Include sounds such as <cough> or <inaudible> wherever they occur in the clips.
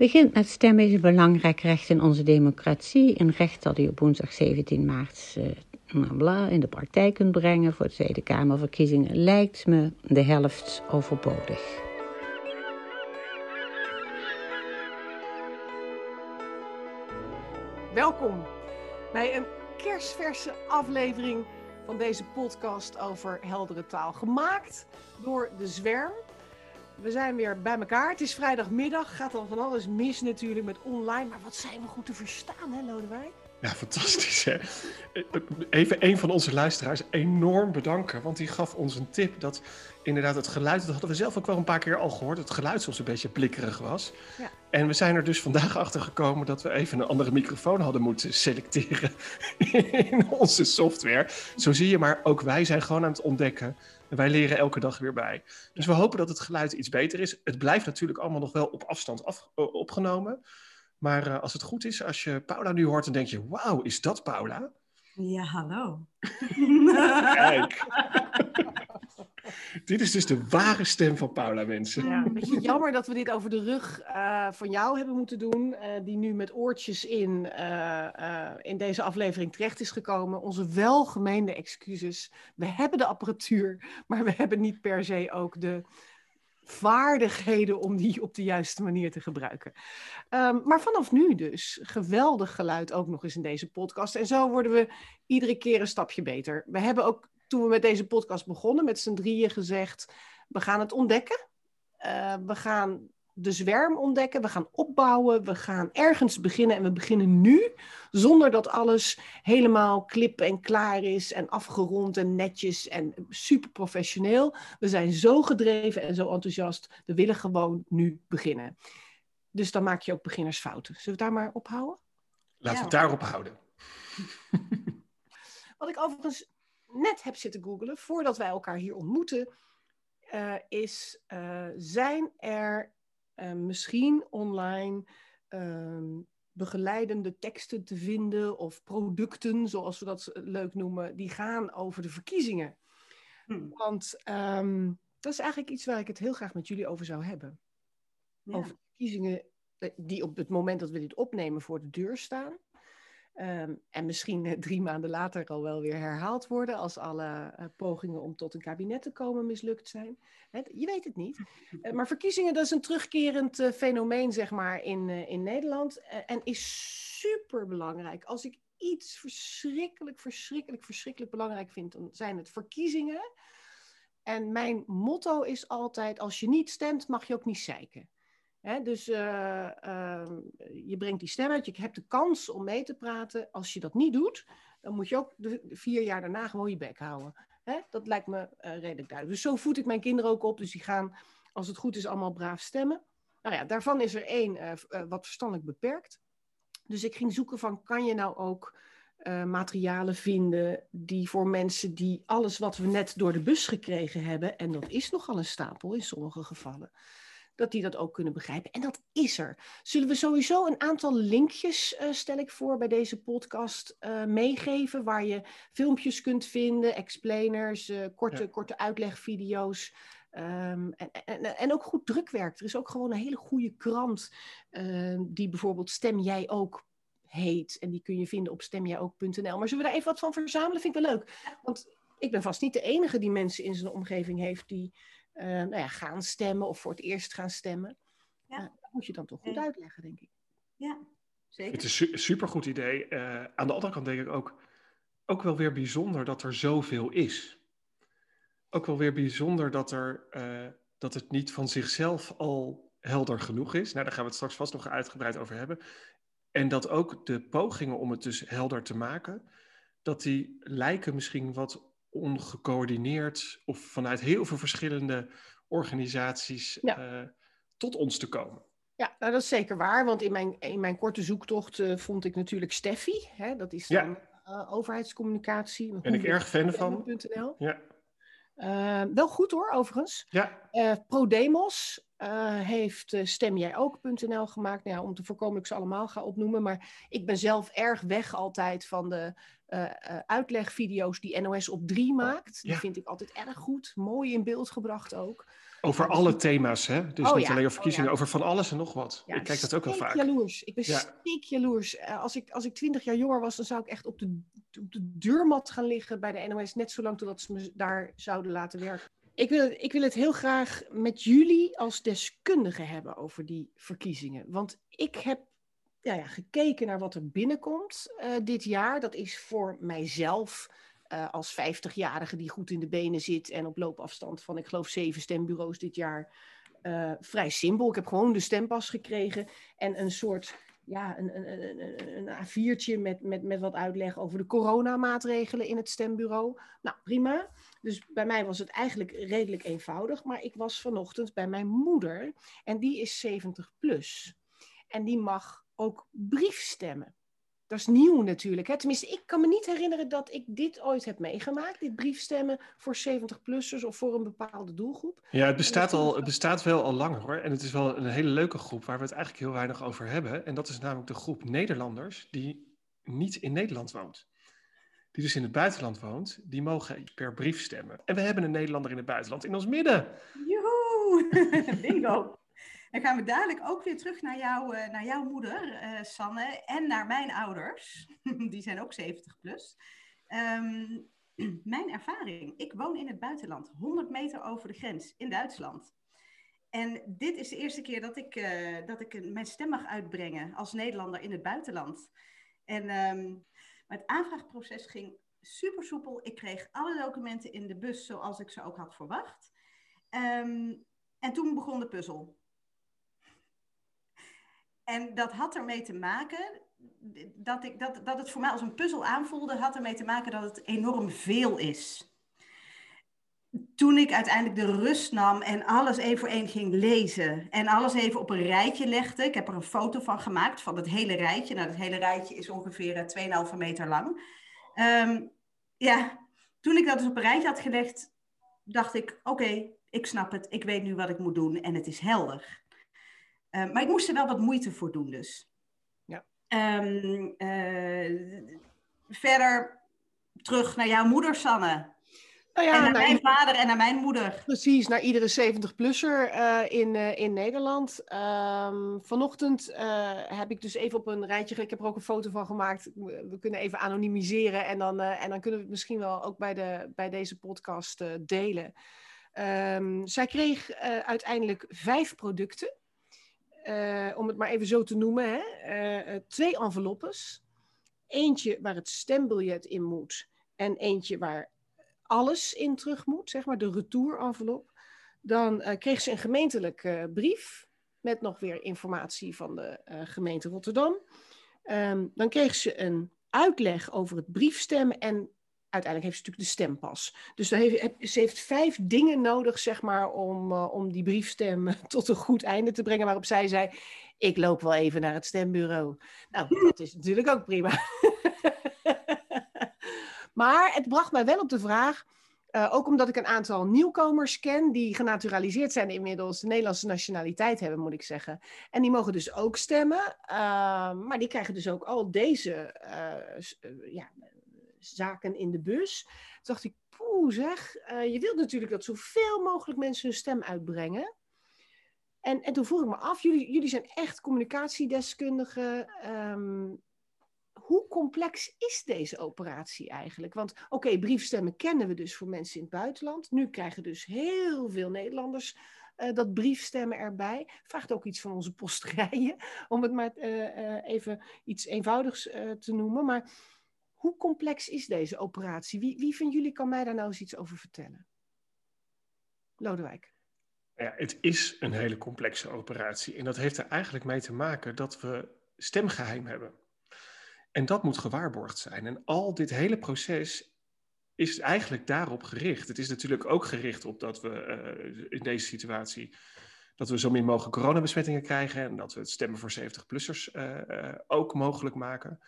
Begint met stemmen is een belangrijk recht in onze democratie. Een recht dat u op woensdag 17 maart uh, in de praktijk kunt brengen voor de Tweede Kamerverkiezingen lijkt me de helft overbodig. Welkom bij een kerstverse aflevering van deze podcast over heldere taal. Gemaakt door De Zwerm. We zijn weer bij elkaar. Het is vrijdagmiddag. Gaat dan van alles mis natuurlijk met online. Maar wat zijn we goed te verstaan, hè Lodewijk? Ja, fantastisch hè. Even een van onze luisteraars enorm bedanken. Want die gaf ons een tip dat inderdaad het geluid... Dat hadden we zelf ook wel een paar keer al gehoord. Het geluid soms een beetje blikkerig was. Ja. En we zijn er dus vandaag achter gekomen dat we even een andere microfoon hadden moeten selecteren <laughs> in onze software. Zo zie je maar, ook wij zijn gewoon aan het ontdekken en wij leren elke dag weer bij. Dus we hopen dat het geluid iets beter is. Het blijft natuurlijk allemaal nog wel op afstand af, opgenomen. Maar uh, als het goed is, als je Paula nu hoort, dan denk je: Wauw, is dat Paula? Ja, hallo. Kijk. <laughs> <laughs> dit is dus de ware stem van Paula, mensen. Ja, een beetje jammer dat we dit over de rug uh, van jou hebben moeten doen, uh, die nu met oortjes in, uh, in deze aflevering terecht is gekomen. Onze welgemeende excuses. We hebben de apparatuur, maar we hebben niet per se ook de vaardigheden om die op de juiste manier te gebruiken. Um, maar vanaf nu dus, geweldig geluid ook nog eens in deze podcast. En zo worden we iedere keer een stapje beter. We hebben ook toen we met deze podcast begonnen, met z'n drieën gezegd: we gaan het ontdekken. Uh, we gaan de zwerm ontdekken, we gaan opbouwen, we gaan ergens beginnen en we beginnen nu, zonder dat alles helemaal klip en klaar is en afgerond en netjes en super professioneel. We zijn zo gedreven en zo enthousiast, we willen gewoon nu beginnen. Dus dan maak je ook beginnersfouten. Zullen we daar maar ophouden? Laten we het daarop houden. <laughs> Wat ik overigens net heb zitten googelen, voordat wij elkaar hier ontmoeten, uh, is, uh, zijn er uh, misschien online ehm, begeleidende teksten te vinden of producten, zoals we dat leuk noemen, die gaan over de verkiezingen. Hmm. Want um, dat is eigenlijk iets waar ik het heel graag met jullie over zou hebben. Ja. Over verkiezingen die op het moment dat we dit opnemen voor de deur staan. Um, en misschien eh, drie maanden later al wel weer herhaald worden als alle uh, pogingen om tot een kabinet te komen mislukt zijn. He, je weet het niet. Uh, <laughs> maar verkiezingen, dat is een terugkerend fenomeen, zeg maar, in, in Nederland. en is super belangrijk. Als ik iets verschrikkelijk, verschrikkelijk, verschrikkelijk belangrijk vind, dan zijn het verkiezingen. En mijn motto is altijd: als je niet stemt, mag je ook niet zeiken dus uh, uh, je brengt die stem uit, je hebt de kans om mee te praten. Als je dat niet doet, dan moet je ook de, vier jaar daarna gewoon je bek houden. dat lijkt me uh, redelijk duidelijk. Dus zo voed ik mijn kinderen ook op. Dus die gaan, als het goed is, allemaal braaf stemmen. Nou ja, daarvan is er één eh, wat verstandelijk beperkt. Dus ik ging zoeken van, kan je nou ook materialen vinden die voor mensen die alles wat we net door de bus gekregen hebben, en dat is nogal een stapel in sommige gevallen, dat die dat ook kunnen begrijpen. En dat is er. Zullen we sowieso een aantal linkjes, uh, stel ik voor, bij deze podcast uh, meegeven, waar je filmpjes kunt vinden, explainers, uh, korte, ja. korte uitlegvideo's. Um, en, en, en, ook goed drukwerk. Er is ook gewoon een hele goede krant ehm, die bijvoorbeeld Stem Jij Ook heet. En die kun je vinden op stemjijook.nl. Maar zullen we daar even wat van verzamelen? Vind ik wel leuk. Want ik ben vast niet de enige die mensen in zijn omgeving heeft die uh, nou ja, gaan stemmen of voor het eerst gaan stemmen. Ja. Uh, dat moet je dan toch goed ja. uitleggen, denk ik. Ja, zeker. Het is een supergoed idee. Uh, aan de andere kant denk ik ook, ook wel weer bijzonder dat er zoveel is. Ook wel weer bijzonder dat, er, dat het niet van zichzelf al helder genoeg is. Nou, daar gaan we het straks vast nog uitgebreid over hebben. En dat ook de pogingen om het dus helder te maken, dat die lijken misschien wat ongecoördineerd of vanuit heel veel verschillende organisaties ja. uh, tot ons te komen. Ja, nou, dat is zeker waar, want in mijn, in mijn korte zoektocht uh, vond ik natuurlijk Steffi, hè, dat is dan ja. uh, overheidscommunicatie. Ben ik erg fan van. Ja. wel goed hoor, overigens. Ja. ProDemos heeft stemjijok.nl gemaakt, nou ja, om te voorkomen dat ik ze allemaal ga opnoemen, maar ik ben zelf erg weg altijd van de uh, uh, uitlegvideo's die NOS op 3 maakt. Die ja. vind ik altijd erg goed. Mooi in beeld gebracht ook. Over alle thema's, hè? Dus Oh niet ja, alleen over oh verkiezingen, ja. over van alles en nog wat. Ik kijk dat ook wel vaak. jaloers. Ik ben Ja. steek jaloers. Eh, als, ik, als ik twintig jaar jonger was, dan zou ik echt op de, op de deurmat gaan liggen bij de NOS. Net zolang totdat ze me daar zouden laten werken. Ik wil, het, ik wil het heel graag met jullie als deskundigen hebben over die verkiezingen. Want ik heb ja, ja, gekeken naar wat er binnenkomt eh, dit jaar. Dat is voor mijzelf eh, als 50-jarige die goed in de benen zit en op loopafstand van, ik geloof, zeven stembureaus dit jaar. eh, vrij simpel. Ik heb gewoon de stempas gekregen en een soort ja, een, een, een, een- een A4'tje met, met, met wat uitleg over de coronamaatregelen in het stembureau. Nou, prima. Dus bij mij was het eigenlijk redelijk eenvoudig. Maar ik was vanochtend bij mijn moeder en die is 70 plus. En die mag ook briefstemmen. Dat is nieuw natuurlijk. Hè? Tenminste, ik kan me niet herinneren dat ik dit ooit heb meegemaakt. Dit briefstemmen voor 70-plussers of voor een bepaalde doelgroep. Ja, het bestaat, al, het bestaat wel al langer hoor. En het is wel een hele leuke groep waar we het eigenlijk heel weinig over hebben. En dat is namelijk de groep Nederlanders die niet in Nederland woont. Die dus in het buitenland woont, die mogen per brief stemmen. En we hebben een Nederlander in het buitenland in ons midden. Joehoe! <laughs> Bingo! Dan gaan we dadelijk ook weer terug naar, jou, eh, naar jouw moeder, eh, Sanne, en naar mijn ouders. <laughs> Die zijn ook 70 plus. Ehm, <clears throat> mijn ervaring. Ik woon in het buitenland, 100 meter over de grens in Duitsland. En dit is de eerste keer dat ik, eh, dat ik mijn stem mag uitbrengen als Nederlander in het buitenland. En maar het aanvraagproces ging super soepel. Ik kreeg alle documenten in de bus zoals ik ze ook had verwacht. Ehm, en toen begon de puzzel. En dat had ermee te maken, dat, ik, dat, dat het voor mij als een puzzel aanvoelde, had ermee te maken dat het enorm veel is. Toen ik uiteindelijk de rust nam en alles één voor één ging lezen en alles even op een rijtje legde, ik heb er een foto van gemaakt van het hele rijtje. Nou, het hele rijtje is ongeveer eh, 2,5 meter lang. Ehm, ja, toen ik dat dus op een rijtje had gelegd, dacht ik, oké, ik snap het, ik weet nu wat ik moet doen en het is helder. Uh, maar ik moest er wel wat moeite voor doen dus. Ja. Um, uh, verder terug naar jouw moeder, Sanne. Nou ja, en naar naar mijn ieder- vader en naar mijn moeder. Precies, naar iedere 70-plusser eh, in, eh, in Nederland. Ehm, vanochtend eh, heb ik dus even op een rijtje, ik heb er ook een foto van gemaakt. We kunnen even anonimiseren en dan, eh, en dan kunnen we het misschien wel ook bij, de, bij deze podcast eh, delen. Ehm, zij kreeg eh, uiteindelijk vijf producten. Eh, om het maar even zo te noemen, hè? Eh, eh, twee enveloppes. Eentje waar het stembiljet in moet en eentje waar alles in terug moet, zeg maar de retour-envelop. Dan kreeg ze een gemeentelijke brief met nog weer informatie van de gemeente Rotterdam. Ehm, dan kreeg ze een uitleg over het briefstemmen en uiteindelijk heeft ze natuurlijk de stempas. Dus dan heeft, ze heeft vijf dingen nodig, zeg maar, om, eh, om die briefstem <laughs> tot een goed einde te brengen. Waarop zij zei, ik loop wel even naar het stembureau. Nou, dat is natuurlijk ook prima. <laughs> maar het bracht mij wel op de vraag, eh, ook omdat ik een aantal nieuwkomers ken die genaturaliseerd zijn inmiddels, de Nederlandse nationaliteit hebben, moet ik zeggen. En die mogen dus ook stemmen, eh, maar die krijgen dus ook al deze ja, zaken in de bus. Toen dacht ik, poeh zeg, eh, je wilt natuurlijk dat zoveel mogelijk mensen hun stem uitbrengen. En, en toen vroeg ik me af, jullie, jullie zijn echt communicatiedeskundigen. ehm, hoe complex is deze operatie eigenlijk? Want oké, briefstemmen kennen we dus voor mensen in het buitenland. Nu krijgen dus heel veel Nederlanders eh, dat briefstemmen erbij. Vraagt ook iets van onze posterijen, <laughs> om het maar eh, even iets eenvoudigs te noemen. Maar hoe complex is deze operatie? Wie, wie van jullie kan mij daar nou eens iets over vertellen? Lodewijk. Ja, het is een hele complexe operatie. En dat heeft er eigenlijk mee te maken dat we stemgeheim hebben. En dat moet gewaarborgd zijn. En al dit hele proces is eigenlijk daarop gericht. Het is natuurlijk ook gericht op dat we eh, in deze situatie dat we zo min mogelijk coronabesmettingen krijgen en dat we het stemmen voor 70-plussers eh, eh, ook mogelijk maken.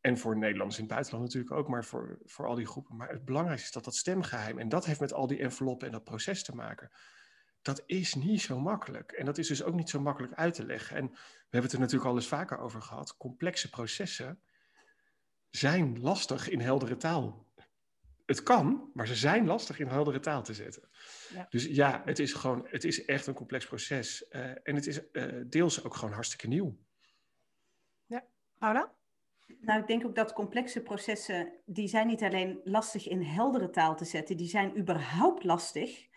Eh, en voor Nederlanders in het buitenland natuurlijk ook, maar voor, voor al die groepen. Maar het belangrijkste is dat dat stemgeheim, en dat heeft met al die enveloppen en dat proces te maken. Dat is niet zo makkelijk. En dat is dus ook niet zo makkelijk uit te leggen. En we hebben het er natuurlijk al eens vaker over gehad. Complexe processen zijn lastig in heldere taal het kan, maar ze zijn lastig in heldere taal te zetten. Ja. Dus ja, het is gewoon, het is echt een complex proces. Uh, en het is uh, deels ook gewoon hartstikke nieuw. Ja, Paula? Nou, ik denk ook dat complexe processen, die zijn niet alleen lastig in heldere taal te zetten, die zijn überhaupt lastig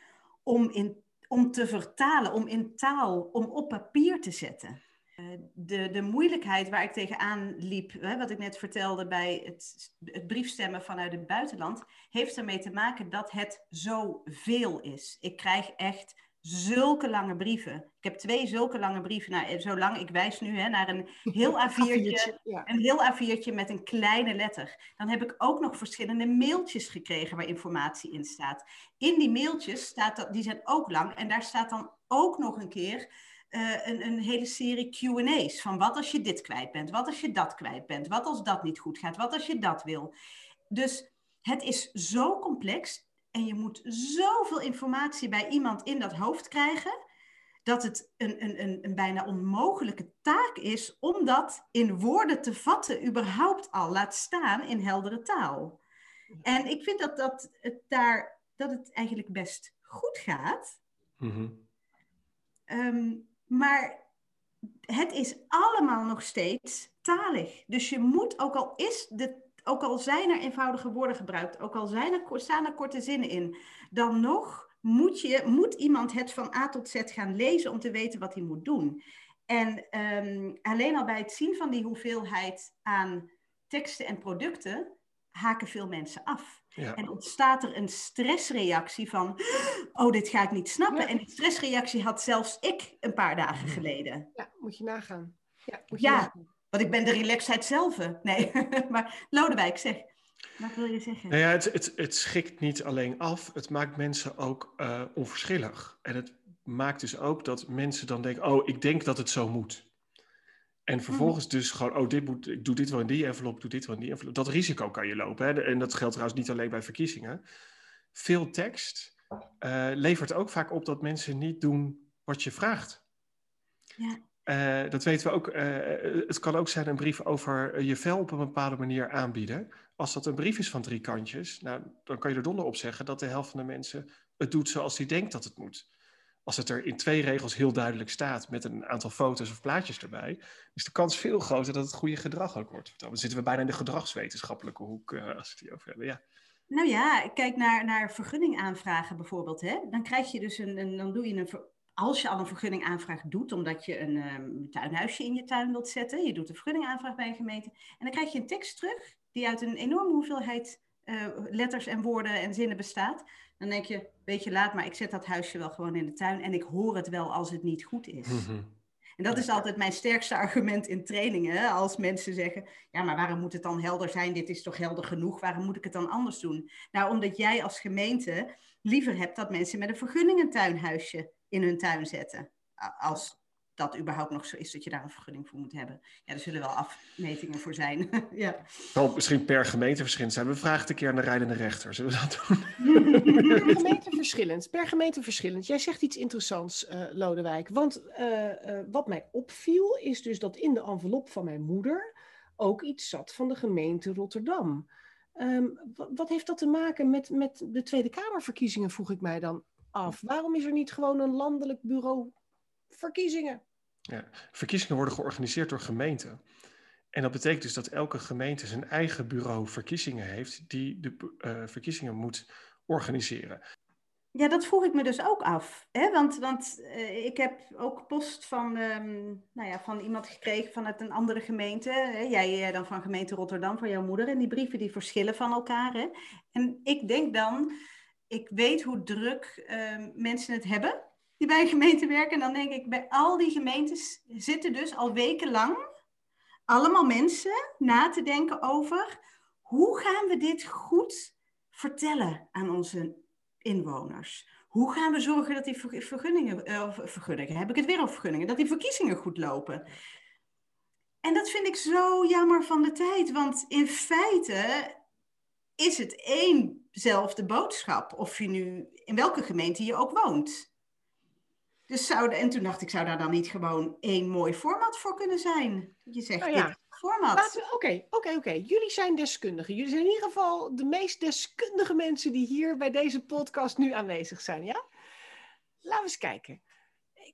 om, in, om te vertalen, om in taal, om op papier te zetten. Eh, de, de moeilijkheid waar ik tegenaan liep, hè, wat ik net vertelde bij het, het briefstemmen vanuit het buitenland, heeft ermee te maken dat het zoveel is. Ik krijg echt zulke lange brieven. Ik heb twee zulke lange brieven. Nou, zo lang, ik wijs nu hè, naar een heel <laughs> A4'tje, een heel A4'tje met een kleine letter. Dan heb ik ook nog verschillende mailtjes gekregen waar informatie in staat. In die mailtjes staat dat, die zijn ook lang en daar staat dan ook nog een keer uh, een, een, hele serie QA's. Van wat als je dit kwijt bent, wat als je dat kwijt bent, wat als dat niet goed gaat, wat als je dat wil. Dus het is zo complex en je moet zoveel informatie bij iemand in dat hoofd krijgen, dat het een, een, een, een bijna onmogelijke taak is om dat in woorden te vatten, überhaupt al, laat staan in heldere taal. En ik vind dat, dat, het, daar, dat het eigenlijk best goed gaat. Mm maar het is allemaal nog steeds talig. Dus je moet, ook al, is de, ook al zijn er eenvoudige woorden gebruikt, ook al zijn er, staan er korte zinnen in, dan nog moet, je, moet iemand het van A tot Z gaan lezen om te weten wat hij moet doen. En um, alleen al bij het zien van die hoeveelheid aan teksten en producten haken veel mensen af. En ontstaat er een stressreactie van, oh, dit ga ik niet snappen. En die stressreactie had zelfs ik een paar dagen geleden. Ja, moet je nagaan. Ja, moet je ja want ik ben de relaxheid zelf. Nee, <laughs> maar Lodewijk, zeg. Wat wil je zeggen? Nou ja, het, het, het schikt niet alleen af, het maakt mensen ook uh, onverschillig. En het maakt dus ook dat mensen dan denken, oh, ik denk dat het zo moet. En mhm. vervolgens dus gewoon, oh, dit moet, ik doe dit wel in die envelop, doe dit wel in die envelop. Dat risico kan je lopen. Hè? En dat geldt trouwens niet alleen bij verkiezingen. Veel tekst uh, levert ook vaak op dat mensen niet doen wat je vraagt. Ja. Uh, dat weten we ook. Uh, het kan ook zijn een brief over je vel op een bepaalde manier aanbieden. Als dat een brief is van drie kantjes, nou, dan kan je er donder op zeggen dat de helft van de mensen het doet zoals hij denkt dat het moet als het er in twee regels heel duidelijk staat met een aantal foto's of plaatjes erbij, is de kans veel groter dat het goede gedrag ook wordt Dan zitten we bijna in de gedragswetenschappelijke hoek als we het over hebben. Ja. Nou ja, kijk naar, naar vergunning aanvragen bijvoorbeeld. Hè? Dan krijg je dus een, een dan doe je een, als je al een vergunning aanvraag doet, omdat je een um, tuinhuisje in je tuin wilt zetten, je doet een vergunning aanvraag bij een gemeente, en dan krijg je een tekst terug die uit een enorme hoeveelheid uh, letters en woorden en zinnen bestaat. Dan denk je, weet je, laat maar, ik zet dat huisje wel gewoon in de tuin en ik hoor het wel als het niet goed is. Mhm. En dat is altijd mijn sterkste argument in trainingen. Als mensen zeggen, ja, maar waarom moet het dan helder zijn? Dit is toch helder genoeg? Waarom moet ik het dan anders doen? Nou, omdat jij als gemeente liever hebt dat mensen met een vergunning een tuinhuisje in hun tuin zetten. Als dat überhaupt nog zo is dat je daar een vergunning voor moet hebben. Ja, er zullen wel afmetingen voor zijn. <laughs> ja. Wel, misschien per gemeente verschillend zijn. We vragen het een keer aan de rijdende rechter. Zullen we dat doen? <laughs> per gemeente verschillend. Per gemeente verschillend. Jij zegt iets interessants, uh, Lodewijk. Want uh, uh, wat mij opviel is dus dat in de envelop van mijn moeder ook iets zat van de gemeente Rotterdam. Um, wat, wat, heeft dat te maken met, met de Tweede Kamerverkiezingen, vroeg ik mij dan af. Waarom is er niet gewoon een landelijk bureau verkiezingen. Ja, verkiezingen worden georganiseerd door gemeenten. En dat betekent dus dat elke gemeente zijn eigen bureau verkiezingen heeft, die de uh, verkiezingen moet organiseren. Ja, dat vroeg ik me dus ook af. Hè? Want, want uh, ik heb ook post van, um, nou ja, van iemand gekregen vanuit een andere gemeente. Hè? Jij dan van gemeente Rotterdam, van jouw moeder. En die brieven die verschillen van elkaar. Hè? En ik denk dan, ik weet hoe druk uh, mensen het hebben die bij een gemeente werken. En dan denk ik, bij al die gemeentes zitten dus al wekenlang allemaal mensen na te denken over hoe gaan we dit goed vertellen aan onze inwoners? Hoe gaan we zorgen dat die vergunningen, uh, vergunningen, heb ik het weer over vergunningen, dat die verkiezingen goed lopen? En dat vind ik zo jammer van de tijd, want in feite is het éénzelfde boodschap, of je nu in welke gemeente je ook woont. Dus zou, en toen dacht ik, zou daar dan niet gewoon één mooi format voor kunnen zijn? Je zegt, oh ja. dit format. Oké, oké, oké. Jullie zijn deskundigen. Jullie zijn in ieder geval de meest deskundige mensen die hier bij deze podcast nu aanwezig zijn, ja? Laten we eens kijken.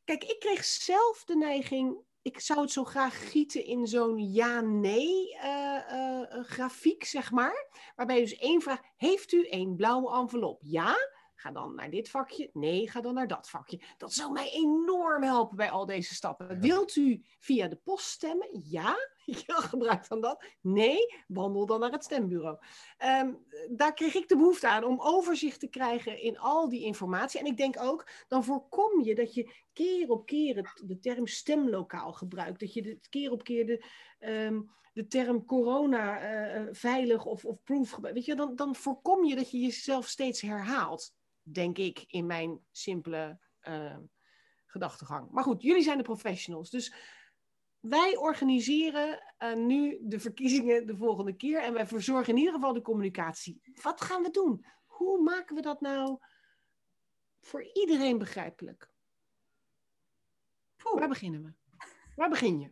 Kijk, ik kreeg zelf de neiging. Ik zou het zo graag gieten in zo'n ja-nee eh, eh, eh, grafiek, zeg maar. Waarbij dus één vraag: Heeft u een blauwe envelop? Ja? Ga dan naar dit vakje. Nee, ga dan naar dat vakje. Dat zou mij enorm helpen bij al deze stappen. Wilt u via de post stemmen? Ja. <laughs> Gebruik dan dat. Nee, wandel dan naar het stembureau. Ehm, daar kreeg ik de behoefte aan om overzicht te krijgen in al die informatie. En ik denk ook, dan voorkom je dat je keer op keer de term stemlokaal gebruikt. Dat je de, keer op keer de, ehm, de term corona uh, veilig of, of proof gebruikt. Weet je, dan, dan voorkom je dat je jezelf steeds herhaalt denk ik, in mijn simpele uh, gedachtegang. Maar goed, jullie zijn de professionals. Dus wij organiseren uh, nu de verkiezingen de volgende keer. En wij verzorgen in ieder geval de communicatie. Wat gaan we doen? Hoe maken we dat nou voor iedereen begrijpelijk? Waar beginnen we? Waar begin je?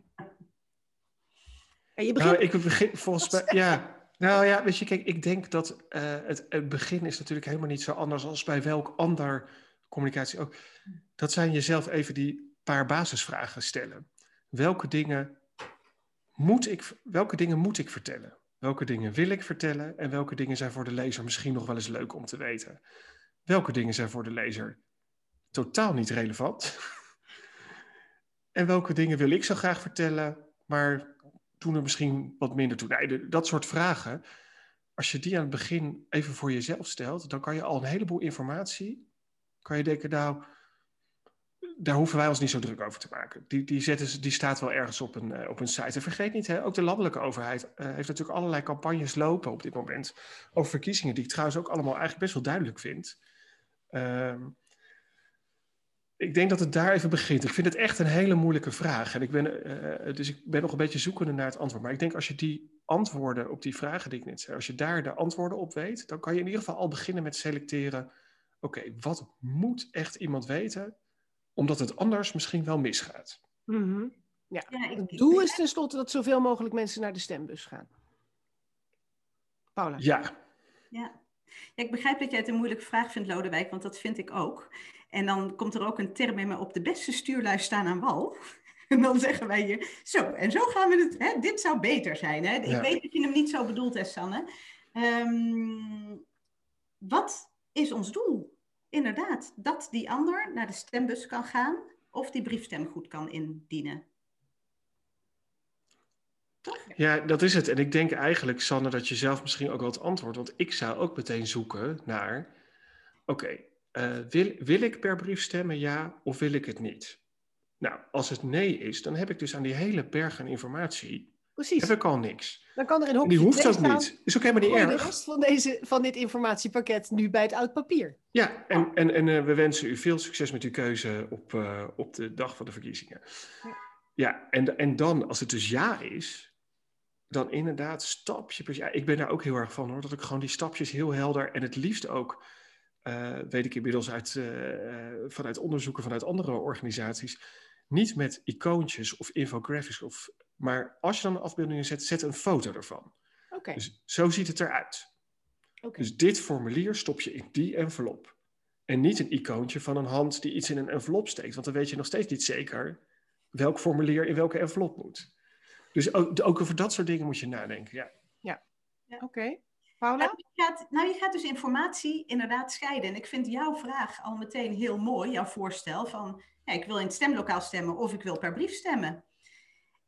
Ja, je begint... Nou, ik begin volgens mij. Ja, nou ja, weet je, kijk, ik denk dat uh, het, het, begin is natuurlijk helemaal niet zo anders als bij welk ander communicatie ook. Dat zijn jezelf even die paar basisvragen stellen. Welke dingen moet ik, welke dingen moet ik vertellen? Welke dingen wil ik vertellen? En welke dingen zijn voor de lezer misschien nog wel eens leuk om te weten? Welke dingen zijn voor de lezer totaal niet relevant? <laughs> en welke dingen wil ik zo graag vertellen, maar toen er misschien wat minder toe. Nee, dat soort vragen, als je die aan het begin even voor jezelf stelt, dan kan je al een heleboel informatie, kan je denken, nou, daar hoeven wij ons niet zo druk over te maken. Die, die, zetten, die staat wel ergens op een, uh, op een site. En vergeet niet, hè, ook de landelijke overheid uh, heeft natuurlijk allerlei campagnes lopen op dit moment over verkiezingen, die ik trouwens ook allemaal eigenlijk best wel duidelijk vind. Uh, ik denk dat het daar even begint. Ik vind het echt een hele moeilijke vraag. En ik ben, uh, dus ik ben nog een beetje zoekende naar het antwoord. Maar ik denk als je die antwoorden op die vragen die ik net zei, als je daar de antwoorden op weet, dan kan je in ieder geval al beginnen met selecteren. Oké, wat moet echt iemand weten, omdat het anders misschien wel misgaat? Mm -hmm. Ja, ja ik, het doel is tenslotte dat zoveel mogelijk mensen naar de stembus gaan. Paula. Ja. Ja. ja, ik begrijp dat jij het een moeilijke vraag vindt, Lodewijk, want dat vind ik ook. En dan komt er ook een term in me op de beste stuurlijst staan aan wal. <laughs> En dan zeggen wij je, zo, en zo gaan we het, hè, dit zou beter zijn. Hè? Ik weet dat je hem niet zo bedoelt, hè, Sanne. Um, wat is ons doel? Inderdaad, dat die ander naar de stembus kan gaan of die briefstem goed kan indienen. Toch? Ja, dat is het. En ik denk eigenlijk, Sanne, dat je zelf misschien ook wel het antwoord, want ik zou ook meteen zoeken naar, oké, uh, wil, wil ik per brief stemmen, ja, of wil ik het niet? Nou, als het nee is, dan heb ik dus aan die hele berg aan informatie, Precies. heb ik al niks. Dan kan er in hokje Die hoeft ook niet. Is ook helemaal niet erg. de rest van, deze, van dit informatiepakket nu bij het oud papier. Ja, en, en, en uh, we wensen u veel succes met uw keuze op, uh, op de dag van de verkiezingen. Ja, ja en, en dan, als het dus ja is, dan inderdaad stapje per ja, Ik ben daar ook heel erg van hoor, dat ik gewoon die stapjes heel helder en het liefst ook uh, weet ik inmiddels uit, vanuit onderzoeken vanuit andere organisaties, niet met icoontjes of infographics, of, maar als je dan een afbeelding zet, zet een foto ervan. Okay. Dus zo ziet het eruit. Okay. Dus dit formulier stop je in die envelop. En niet een icoontje van een hand die iets in een envelop steekt, want dan weet je nog steeds niet zeker welk formulier in welke envelop moet. Dus ook, ook over dat soort dingen moet je nadenken. Ja, ja. ja. oké. Okay. Paula? Nou je, gaat, nou, je gaat dus informatie inderdaad scheiden. En ik vind jouw vraag al meteen heel mooi, jouw voorstel van ja, ik wil in het stemlokaal stemmen of ik wil per brief stemmen.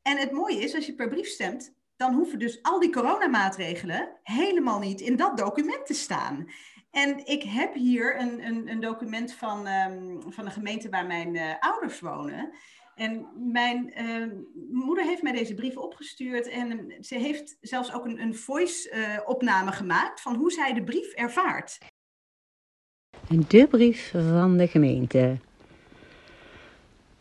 En het mooie is, als je per brief stemt, dan hoeven dus al die coronamaatregelen helemaal niet in dat document te staan. En ik heb hier een, een, een document van, um, van de gemeente waar mijn uh, ouders wonen. En mijn uh, moeder heeft mij deze brief opgestuurd en ze heeft zelfs ook een, een voice-opname uh, gemaakt van hoe zij de brief ervaart. De brief van de gemeente.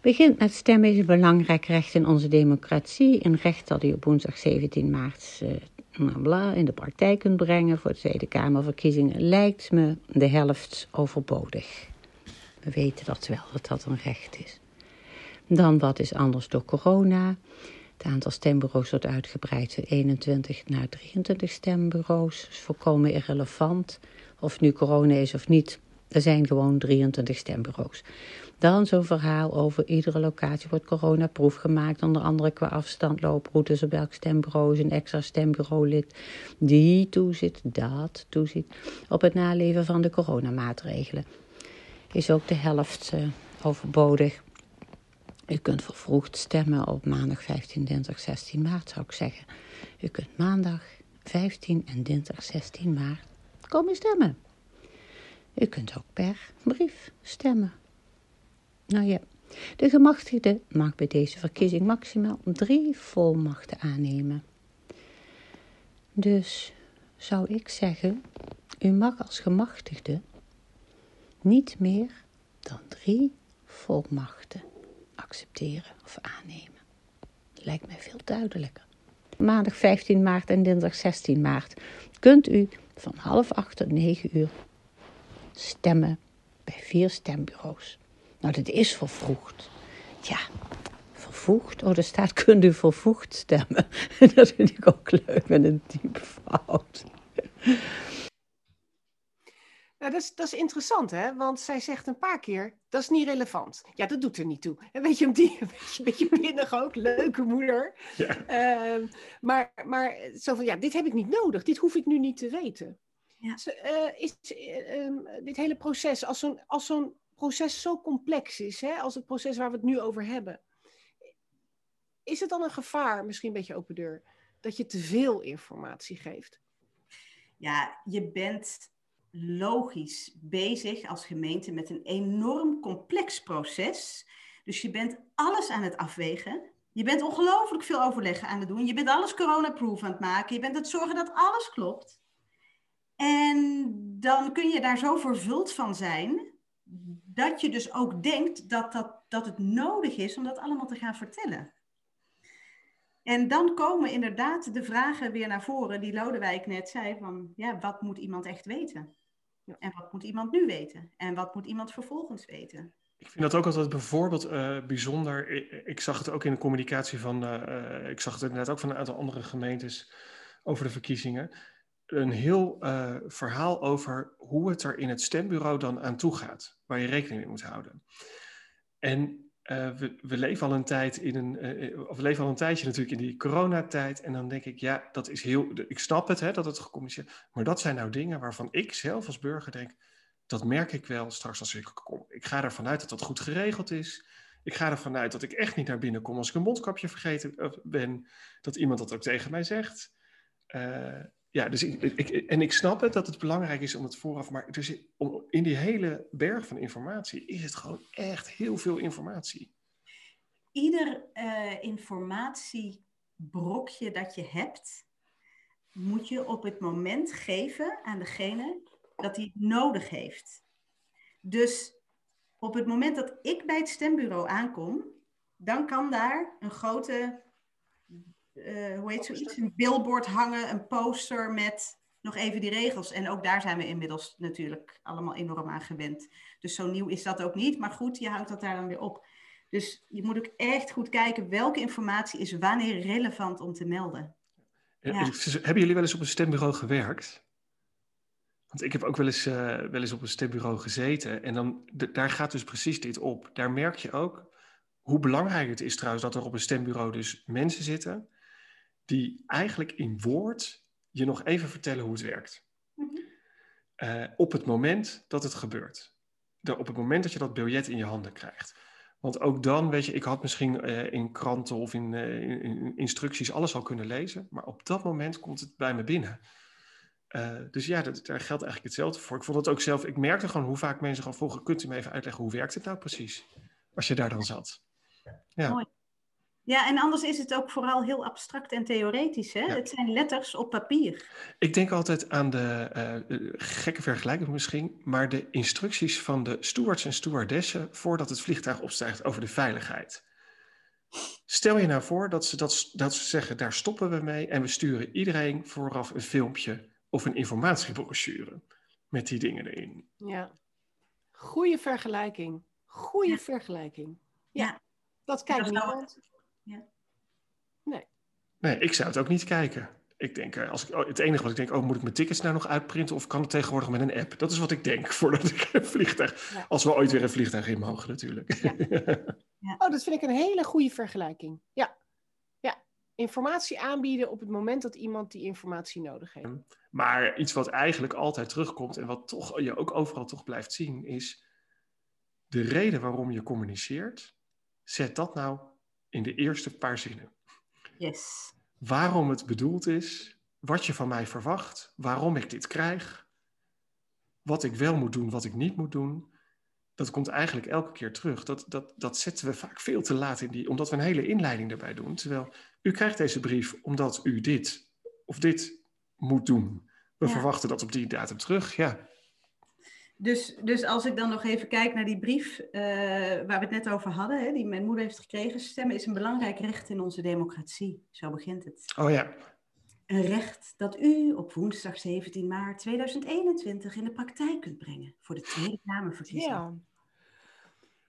Begint met stemmen is een belangrijk recht in onze democratie. Een recht dat u op woensdag 17 maart uh, in de praktijk kunt brengen. Voor de Tweede Kamerverkiezingen lijkt me de helft overbodig. We weten dat wel, dat dat een recht is. Dan wat is anders door corona. Het aantal stembureaus wordt uitgebreid van 21 naar 23 stembureaus. Dat is volkomen irrelevant. Of nu corona is of niet, er zijn gewoon 23 stembureaus. Dan zo'n verhaal over iedere locatie wordt coronaproef gemaakt. Onder andere qua afstand, looproutes, op welk stembureau is een extra stembureaulid. Die toezit, dat toezit op het naleven van de coronamaatregelen. Is ook de helft uh, overbodig. U kunt vervroegd stemmen op maandag 15, dinsdag 16 maart, zou ik zeggen. U kunt maandag 15 en dinsdag 16 maart komen stemmen. U kunt ook per brief stemmen. Nou ja, de gemachtigde mag bij deze verkiezing maximaal drie volmachten aannemen. Dus zou ik zeggen, u mag als gemachtigde niet meer dan drie volmachten accepteren of aannemen. Lijkt mij veel duidelijker. Maandag 15 maart en dinsdag 16 maart kunt u van half acht tot negen uur stemmen bij vier stembureaus. Nou, dat is vervroegd. Ja, vervoegd. Oh, er staat kunt u vervoegd stemmen. <laughs> dat vind ik ook leuk met een diepe fout. Nou, dat is, dat is interessant, hè? Want zij zegt een paar keer, dat is niet relevant. Ja, dat doet er niet toe. En weet je, om die, <laughs> een beetje pinnig ook, leuke moeder. Ja. Uh, maar, maar zo van, ja, dit heb ik niet nodig. Dit hoef ik nu niet te weten. Ja. uh, is uh, dit hele proces, als zo'n, als zo'n proces zo complex is, hè, als het proces waar we het nu over hebben, is het dan een gevaar, misschien een beetje open deur, dat je te veel informatie geeft? Ja, je bent logisch bezig als gemeente met een enorm complex proces. Dus je bent alles aan het afwegen. Je bent ongelooflijk veel overleggen aan het doen. Je bent alles corona-proof aan het maken. Je bent het zorgen dat alles klopt. En dan kun je daar zo vervuld van zijn dat je dus ook denkt dat, dat, dat het nodig is om dat allemaal te gaan vertellen. En dan komen inderdaad de vragen weer naar voren die Lodewijk net zei van, ja, wat moet iemand echt weten? En wat moet iemand nu weten? En wat moet iemand vervolgens weten? Ik vind dat ook altijd bijvoorbeeld uh, bijzonder. Ik, ik, zag het ook in de communicatie van, uh, ik zag het inderdaad ook van een aantal andere gemeentes over de verkiezingen een heel uh, verhaal over hoe het er in het stembureau dan aan toe gaat, waar je rekening mee moet houden. En uh, we, we, leven al een tijd in een, uh, of we leven al een tijdje natuurlijk in die coronatijd. En dan denk ik, ja, dat is heel, ik snap het, hè, dat het gecommuniceerd Maar dat zijn nou dingen waarvan ik zelf als burger denk, dat merk ik wel straks als ik kom. Ik ga ervan uit dat dat goed geregeld is. Ik ga ervan uit dat ik echt niet naar binnen kom als ik een mondkapje vergeten ben. Dat iemand dat ook tegen mij zegt. Ja, dus ik, en ik snap het dat het belangrijk is om het vooraf, maar dus in die hele berg van informatie is het gewoon echt heel veel informatie. Ieder uh, informatiebrokje dat je hebt, moet je op het moment geven aan degene dat hij het nodig heeft. Dus op het moment dat ik bij het stembureau aankom, dan kan daar een grote uh, hoe heet zoiets, een billboard hangen, een poster met nog even die regels. En ook daar zijn we inmiddels natuurlijk allemaal enorm aan gewend. Dus zo nieuw is dat ook niet. Maar goed, je houdt dat daar dan weer op. Dus je moet ook echt goed kijken welke informatie is wanneer relevant om te melden. Ja. Hebben jullie wel eens op een stembureau gewerkt? Want ik heb ook wel eens, uh, wel eens op een stembureau gezeten. En dan, daar gaat dus precies dit op. Daar merk je ook hoe belangrijk het is trouwens dat er op een stembureau dus mensen zitten die eigenlijk in woord je nog even vertellen hoe het werkt. Mhm. Eh, op het moment dat het gebeurt. De, op het moment dat je dat biljet in je handen krijgt. Want ook dan, weet je, ik had misschien uh, in kranten of in, uh, in, instructies alles al kunnen lezen, maar op dat moment komt het bij me binnen. dus ja, dat, daar geldt eigenlijk hetzelfde voor. Ik vond het ook zelf, ik merkte gewoon hoe vaak mensen gaan vroegen, kunt u me even uitleggen hoe werkt het nou precies? Als je daar dan zat. Ja. Mooi. Ja, en anders is het ook vooral heel abstract en theoretisch. Hè? Het zijn letters op papier. Ik denk altijd aan de uh, gekke vergelijking misschien, maar de instructies van de stewards en stewardessen voordat het vliegtuig opstijgt over de veiligheid. Stel je nou voor dat ze, dat, dat ze zeggen, daar stoppen we mee en we sturen iedereen vooraf een filmpje of een informatiebrochure met die dingen erin. Ja, goede vergelijking. Goede vergelijking. Ja, dat kijkt niemand. Ja. Nee. Nee, ik zou het ook niet kijken. Ik denk, eh, als ik, oh, het enige wat ik denk, oh, moet ik mijn tickets nou nog uitprinten of kan het tegenwoordig met een app? Dat is wat ik denk <laughs> voordat ik een vliegtuig, Ja. als we ooit weer een vliegtuig in mogen natuurlijk. <laughs> Oh, dat vind ik een hele goede vergelijking. Ja. ja. Informatie aanbieden op het moment dat iemand die informatie nodig heeft. maar iets wat eigenlijk altijd terugkomt en wat toch, je ook overal toch blijft zien, is de reden waarom je communiceert. Zet dat nou in de eerste paar zinnen. Yes. waarom het bedoeld is, wat je van mij verwacht, waarom ik dit krijg, wat ik wel moet doen, wat ik niet moet doen. Dat komt eigenlijk elke keer terug. Dat, dat, dat zetten we vaak veel te laat in die, omdat we een hele inleiding daarbij doen. Terwijl u krijgt deze brief omdat u dit of dit moet doen. We Ja. verwachten dat op die datum terug. Ja, Dus, dus als ik dan nog even kijk naar die brief eh, waar we het net over hadden, hè, die mijn moeder heeft gekregen. Stemmen is een belangrijk recht in onze democratie. Zo begint het. oh ja. Een recht dat u op woensdag 17 maart 2021 in de praktijk kunt brengen voor de Tweede Kamerverkiezingen. Ja.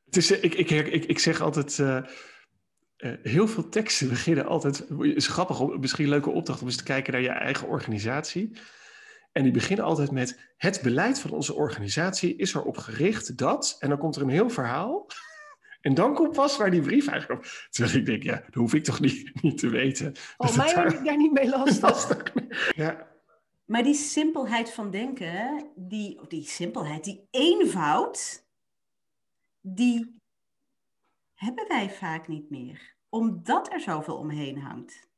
Het is, ik, ik, ik, ik zeg altijd, eh, eh, heel veel teksten beginnen altijd, het is grappig, om- misschien een leuke opdracht om eens te kijken naar je eigen organisatie. En die beginnen altijd met, het beleid van onze organisatie is erop gericht dat, en dan komt er een heel verhaal. <laughs> En dan komt pas waar die brief eigenlijk op. Terwijl ik denk, ja, dat hoef ik toch niet, <laughs> niet te weten. Oh, Dat mij daar- ik daar niet mee last dat is van. toch- Ja, Maar die simpelheid van denken, die, die simpelheid, die eenvoud, die hebben wij vaak niet meer. Omdat er zoveel omheen hangt.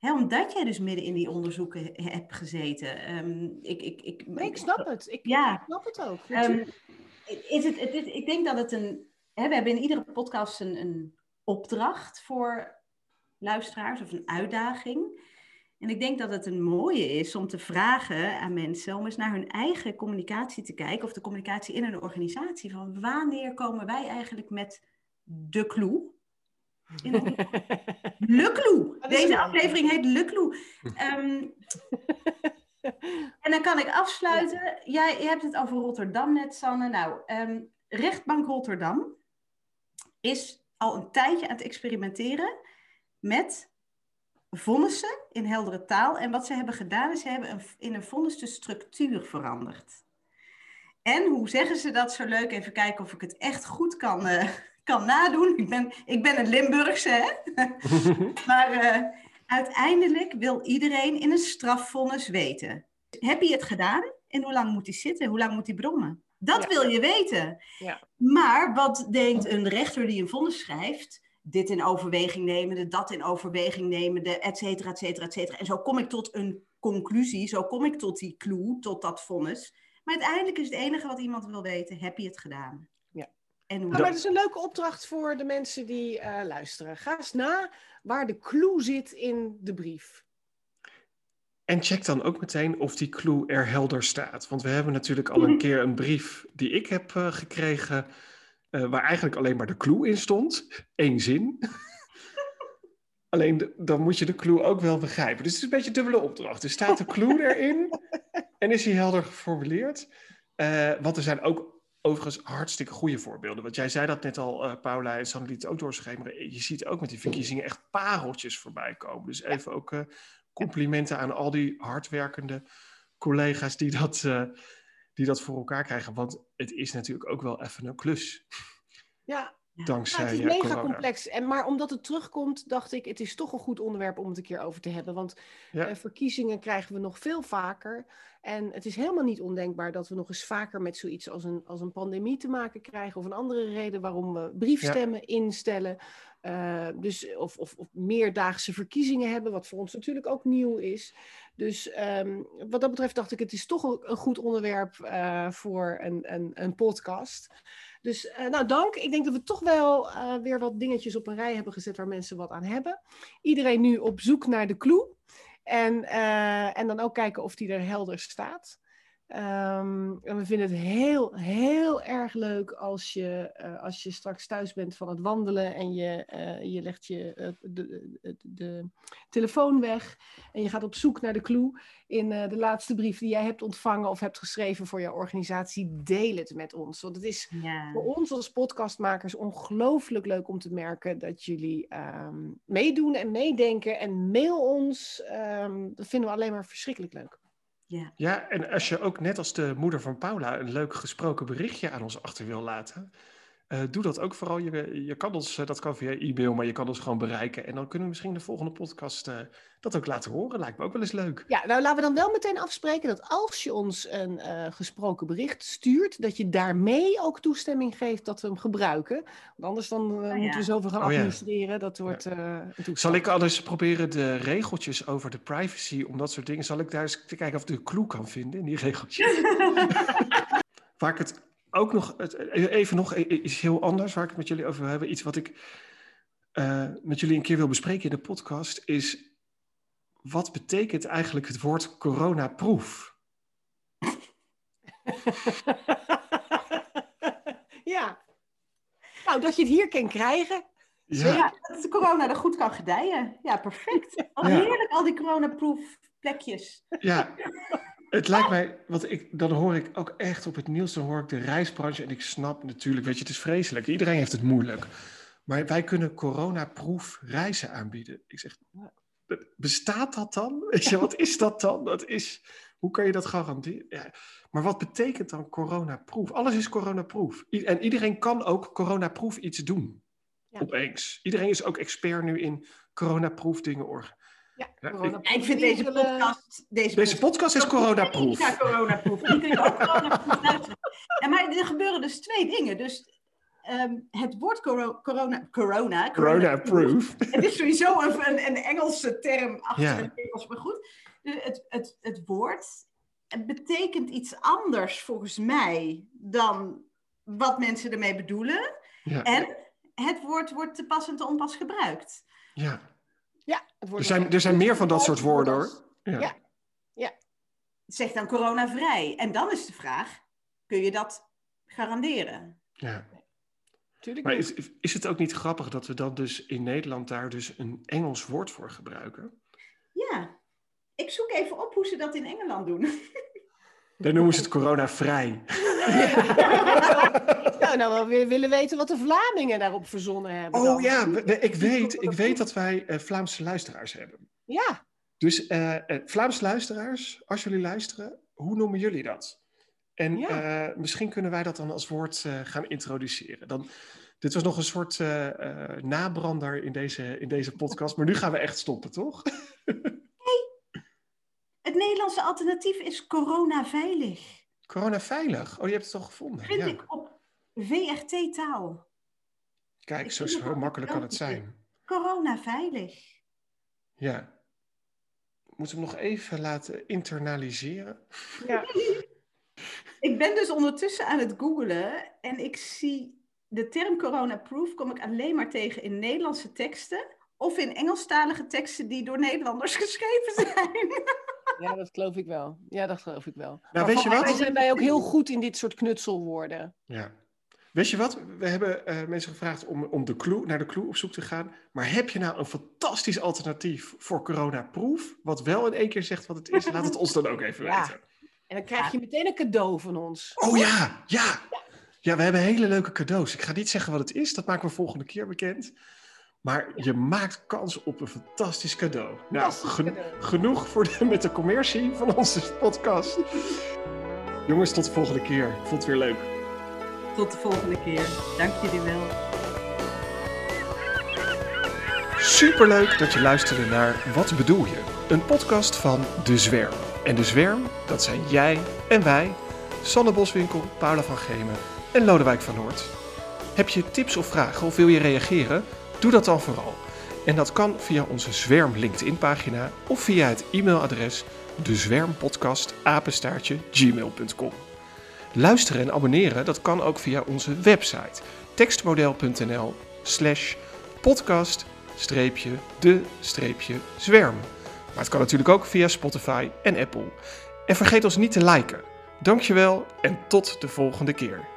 Hè, omdat jij dus midden in die onderzoeken he- hebt gezeten. Ehm, ik, ik, ik, Nee, ik snap het. Ik, Ja. ik snap het ook. Ehm, is het, het ik denk dat het een. Hè, we hebben in iedere podcast een, een opdracht voor luisteraars of een uitdaging. En ik denk dat het een mooie is om te vragen aan mensen om eens naar hun eigen communicatie te kijken, of de communicatie in een organisatie. Van wanneer komen wij eigenlijk met de clue? Dat <laughs> is Deze aflevering heet Le Clue. Ehm, <laughs> en dan kan ik afsluiten. Jij je hebt het over Rotterdam net, Sanne. Nou, ehm, rechtbank Rotterdam is al een tijdje aan het experimenteren met vonnissen in heldere taal. En wat ze hebben gedaan is, ze hebben een, in een vonnis de structuur veranderd. En hoe zeggen ze dat zo leuk? Even kijken of ik het echt goed kan, eh, kan nadoen. Ik ben, ik ben een Limburgse, hè? <laughs> Maar eh, uiteindelijk wil iedereen in een strafvonnis weten. Heb je het gedaan? En hoe lang moet hij zitten? Hoe lang moet hij brommen? Dat Ja. wil je weten. Ja. Maar wat denkt een rechter die een vonnis schrijft? Dit in overweging nemende, dat in overweging nemende, et cetera, et cetera, et cetera. En zo kom ik tot een conclusie, zo kom ik tot die clue, tot dat vonnis. Maar uiteindelijk is het enige wat iemand wil weten, heb je het gedaan? En hoe maar het is een leuke opdracht voor de mensen die eh, luisteren. Ga eens na waar de clue zit in de brief. En check dan ook meteen of die clue er helder staat. Want we hebben natuurlijk al een <laughs> keer een brief die ik heb eh, gekregen, eh, waar eigenlijk alleen maar de clue in stond. Eén zin. <laughs> alleen de- dan moet je de clue ook wel begrijpen. Dus het is een beetje een dubbele opdracht. Er staat de clue erin <laughs> en is die helder geformuleerd. Eh, want er zijn ook overigens hartstikke goede voorbeelden. Want jij zei dat net al, eh, Paula en Sanne liet het ook doorschemeren. Je ziet ook met die verkiezingen echt pareltjes voorbij komen. Dus even ook eh, complimenten aan al die hardwerkende collega's die dat, eh, die dat voor elkaar krijgen. Want het is natuurlijk ook wel even een klus. Ja, Dankzij Ja, het is mega corona. complex. En, maar omdat het terugkomt, dacht ik, het is toch een goed onderwerp om het een keer over te hebben. Want Ja. eh, verkiezingen krijgen we nog veel vaker. En het is helemaal niet ondenkbaar dat we nog eens vaker met zoiets als een, als een pandemie te maken krijgen. Of een andere reden waarom we briefstemmen instellen. Eh, dus, of, of, of meerdaagse verkiezingen hebben, wat voor ons natuurlijk ook nieuw is. Dus ehm, wat dat betreft dacht ik, het is toch een, goed onderwerp eh, voor een, een, een podcast. Dus eh, nou, dank. Ik denk dat we toch wel weer wat dingetjes op een rij hebben gezet waar mensen wat aan hebben. Iedereen nu op zoek naar de clue. En, en dan ook kijken of die er helder staat. Ehm, en we vinden het heel, heel erg leuk als je, eh, als je straks thuis bent van het wandelen en je, eh, je legt je eh, de, de, de, telefoon weg en je gaat op zoek naar de clue in de laatste brief die jij hebt ontvangen of hebt geschreven voor jouw organisatie. Deel het met ons. Want het is voor ons als podcastmakers ongelooflijk leuk om te merken dat jullie ehm, meedoen en meedenken. En mail ons. Ehm, dat vinden we alleen maar verschrikkelijk leuk. Ja. ja, en als je ook net als de moeder van Paula een leuk gesproken berichtje aan ons achter wil laten, uh, doe dat ook vooral. Je, je kan ons, uh, dat kan via e-mail, maar je kan ons gewoon bereiken. En dan kunnen we misschien de volgende podcast uh, dat ook laten horen. Lijkt me ook wel eens leuk. Ja, nou laten we dan wel meteen afspreken dat als je ons een gesproken bericht stuurt, dat je daarmee ook toestemming geeft dat we hem gebruiken. Want anders dan oh, moeten we zoveel gaan oh, administreren. Dat wordt ja. Zal ik alles proberen de regeltjes over de privacy, om dat soort dingen, zal ik daar eens te kijken of ik de clue kan vinden in die regeltjes? <laughs> Waar ik het ook nog, even nog iets heel anders waar ik het met jullie over wil hebben. Iets wat ik uh, met jullie een keer wil bespreken in de podcast is... Wat betekent eigenlijk het woord coronaproef? <laughs> ja. Nou, dat je het hier kan krijgen. Ja. ja, dat de corona er goed kan gedijen. Ja, perfect. Al heerlijk, al die coronaproef plekjes. Ja, <laughs> het lijkt mij, want ik, dan hoor ik ook echt op het nieuws, dan hoor ik de reisbranche en ik snap natuurlijk, weet je, het is vreselijk. Iedereen heeft het moeilijk. Maar wij kunnen coronaproof reizen aanbieden. Ik zeg, bestaat dat dan? <laughs> Weet je, wat is dat dan? Dat is, hoe kan je dat garanderen? Ja. Maar wat betekent dan coronaproof? Alles is coronaproof. En iedereen kan ook coronaproof iets doen. Ja. Opeens. Iedereen is ook expert nu in coronaproof dingen Ja, ik, vind deze podcast... Deze, deze podcast is coronaproof. Ja, coronaproof. Die kun je ook coronaproof luisteren. Ja, maar er gebeuren dus twee dingen. Dus um, het woord coro corona... Corona. Coronaproof. Het is sowieso een, een, een Engelse term achter ja. het Engels, maar goed. Het, het, het woord het betekent iets anders volgens mij dan wat mensen ermee bedoelen. Ja. En het woord wordt te pas en te onpas gebruikt. Ja. Ja, er, zijn, er zijn meer van dat soort woorden hoor. Ja. ja. Zeg dan coronavrij. En dan is de vraag, kun je dat garanderen? Ja. Tuurlijk maar is, is het ook niet grappig dat we dan dus in Nederland daar dus een Engels woord voor gebruiken? Ja, ik zoek even op hoe ze dat in Engeland doen. <laughs> Dan noemen ze het coronavrij. nou, nou, we willen weten wat de Vlamingen daarop verzonnen hebben. Oh ja, ik weet, ik weet dat wij uh, Vlaamse luisteraars hebben. Ja. Dus uh, Vlaamse luisteraars, als jullie luisteren, hoe noemen jullie dat? En ja. misschien kunnen wij dat dan als woord gaan introduceren. Dan, dit was nog een soort nabrander in deze, in deze podcast, maar nu gaan we echt stoppen, toch? <laughs> Het Nederlandse alternatief is coronaveilig. Coronaveilig? Oh, je hebt het al gevonden. Vind ik op VRT taal. Kijk, zo, zo makkelijk kan het zijn. Coronaveilig. Ja. Moeten we hem nog even laten internaliseren? Ja. <laughs> ik ben dus ondertussen aan het googlen en ik zie de term coronaproof kom ik alleen maar tegen in Nederlandse teksten of in Engelstalige teksten die door Nederlanders <laughs> geschreven zijn. Ja, dat geloof ik wel. Ja, dat geloof ik wel. Nou, weet je wat? Wij zijn wij ook heel goed in dit soort knutselwoorden. Ja. Weet je wat? We hebben uh, mensen gevraagd om, om de clue, naar de clue op zoek te gaan. Maar heb je nou een fantastisch alternatief voor coronaproof? Wat wel in één keer zegt wat het is? Laat het ons dan ook even <laughs> ja. weten. En dan krijg je meteen een cadeau van ons. Oh ja, ja. Ja, we hebben hele leuke cadeaus. Ik ga niet zeggen wat het is. Dat maken we volgende keer bekend. Maar je maakt kans op een fantastisch cadeau. Nou, genoeg voor de, met de commercie van onze podcast. Jongens, tot de volgende keer. Vond het weer leuk. Tot de volgende keer. Dank jullie wel. Superleuk dat je luisterde naar Wat bedoel je? Een podcast van De Zwerm. En De Zwerm, dat zijn jij en wij, Sanne Boswinkel, Paula van Gemen en Lodewijk van Noord. Heb je tips of vragen of wil je reageren? Doe dat dan vooral. En dat kan via onze Zwerm LinkedIn pagina of via het e-mailadres dezwermpodcast@gmail.com. Luisteren en abonneren, dat kan ook via onze website tekstmodel.nl slash podcast-de-zwerm. Maar het kan natuurlijk ook via Spotify en Apple. En vergeet ons niet te liken. Dankjewel en tot de volgende keer.